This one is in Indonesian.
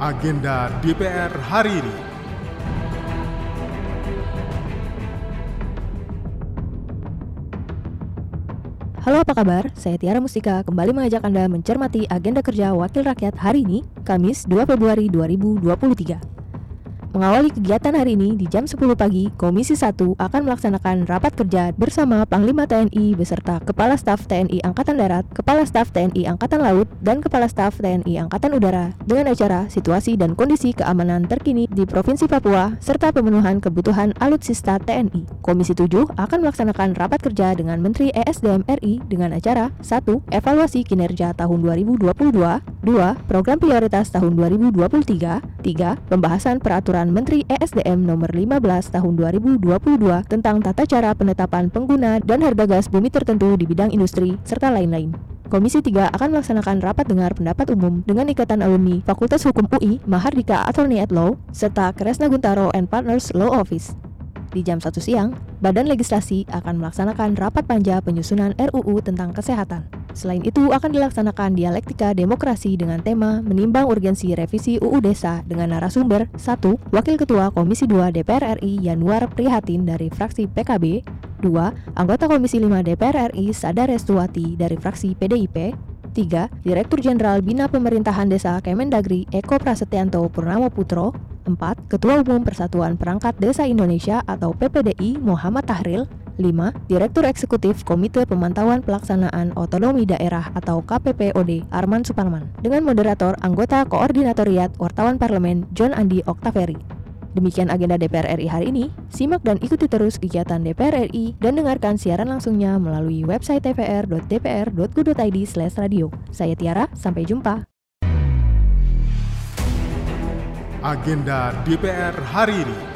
Agenda DPR hari ini. Halo apa kabar? Saya Tiara Mustika kembali mengajak Anda mencermati agenda kerja Wakil Rakyat hari ini, Kamis 2 Februari 2023. Mengawali kegiatan hari ini di jam 10 pagi, Komisi 1 akan melaksanakan rapat kerja bersama Panglima TNI beserta Kepala Staf TNI Angkatan Darat, Kepala Staf TNI Angkatan Laut, dan Kepala Staf TNI Angkatan Udara dengan acara situasi dan kondisi keamanan terkini di Provinsi Papua serta pemenuhan kebutuhan alutsista TNI. Komisi 7 akan melaksanakan rapat kerja dengan Menteri ESDM RI dengan acara 1. Evaluasi kinerja tahun 2022 2. Program prioritas tahun 2023 3. Pembahasan peraturan Menteri ESDM nomor 15 tahun 2022 tentang tata cara penetapan pengguna dan harga gas bumi tertentu di bidang industri, serta lain-lain. Komisi 3 akan melaksanakan rapat dengar pendapat umum dengan Ikatan Alumni Fakultas Hukum UI, Mahardika Attorney at Law, serta Kresna Guntaro and Partners Law Office. Di jam 1 siang, Badan Legislasi akan melaksanakan rapat panja penyusunan RUU tentang kesehatan. Selain itu akan dilaksanakan dialektika demokrasi dengan tema menimbang urgensi revisi UU Desa dengan narasumber 1. Wakil Ketua Komisi 2 DPR RI Yanuar Prihatin dari fraksi PKB 2. Anggota Komisi 5 DPR RI Sada Restuati dari fraksi PDIP 3. Direktur Jenderal Bina Pemerintahan Desa Kemendagri Eko Prasetyanto Purnamo Putro 4. Ketua Umum Persatuan Perangkat Desa Indonesia atau PPDI Muhammad Tahril 5. Direktur Eksekutif Komite Pemantauan Pelaksanaan Otonomi Daerah atau KPPOD Arman Suparman dengan moderator anggota Koordinatoriat Wartawan Parlemen John Andi Oktaveri. Demikian agenda DPR RI hari ini. Simak dan ikuti terus kegiatan DPR RI dan dengarkan siaran langsungnya melalui website tvr.dpr.go.id/radio. Saya Tiara, sampai jumpa. Agenda DPR hari ini.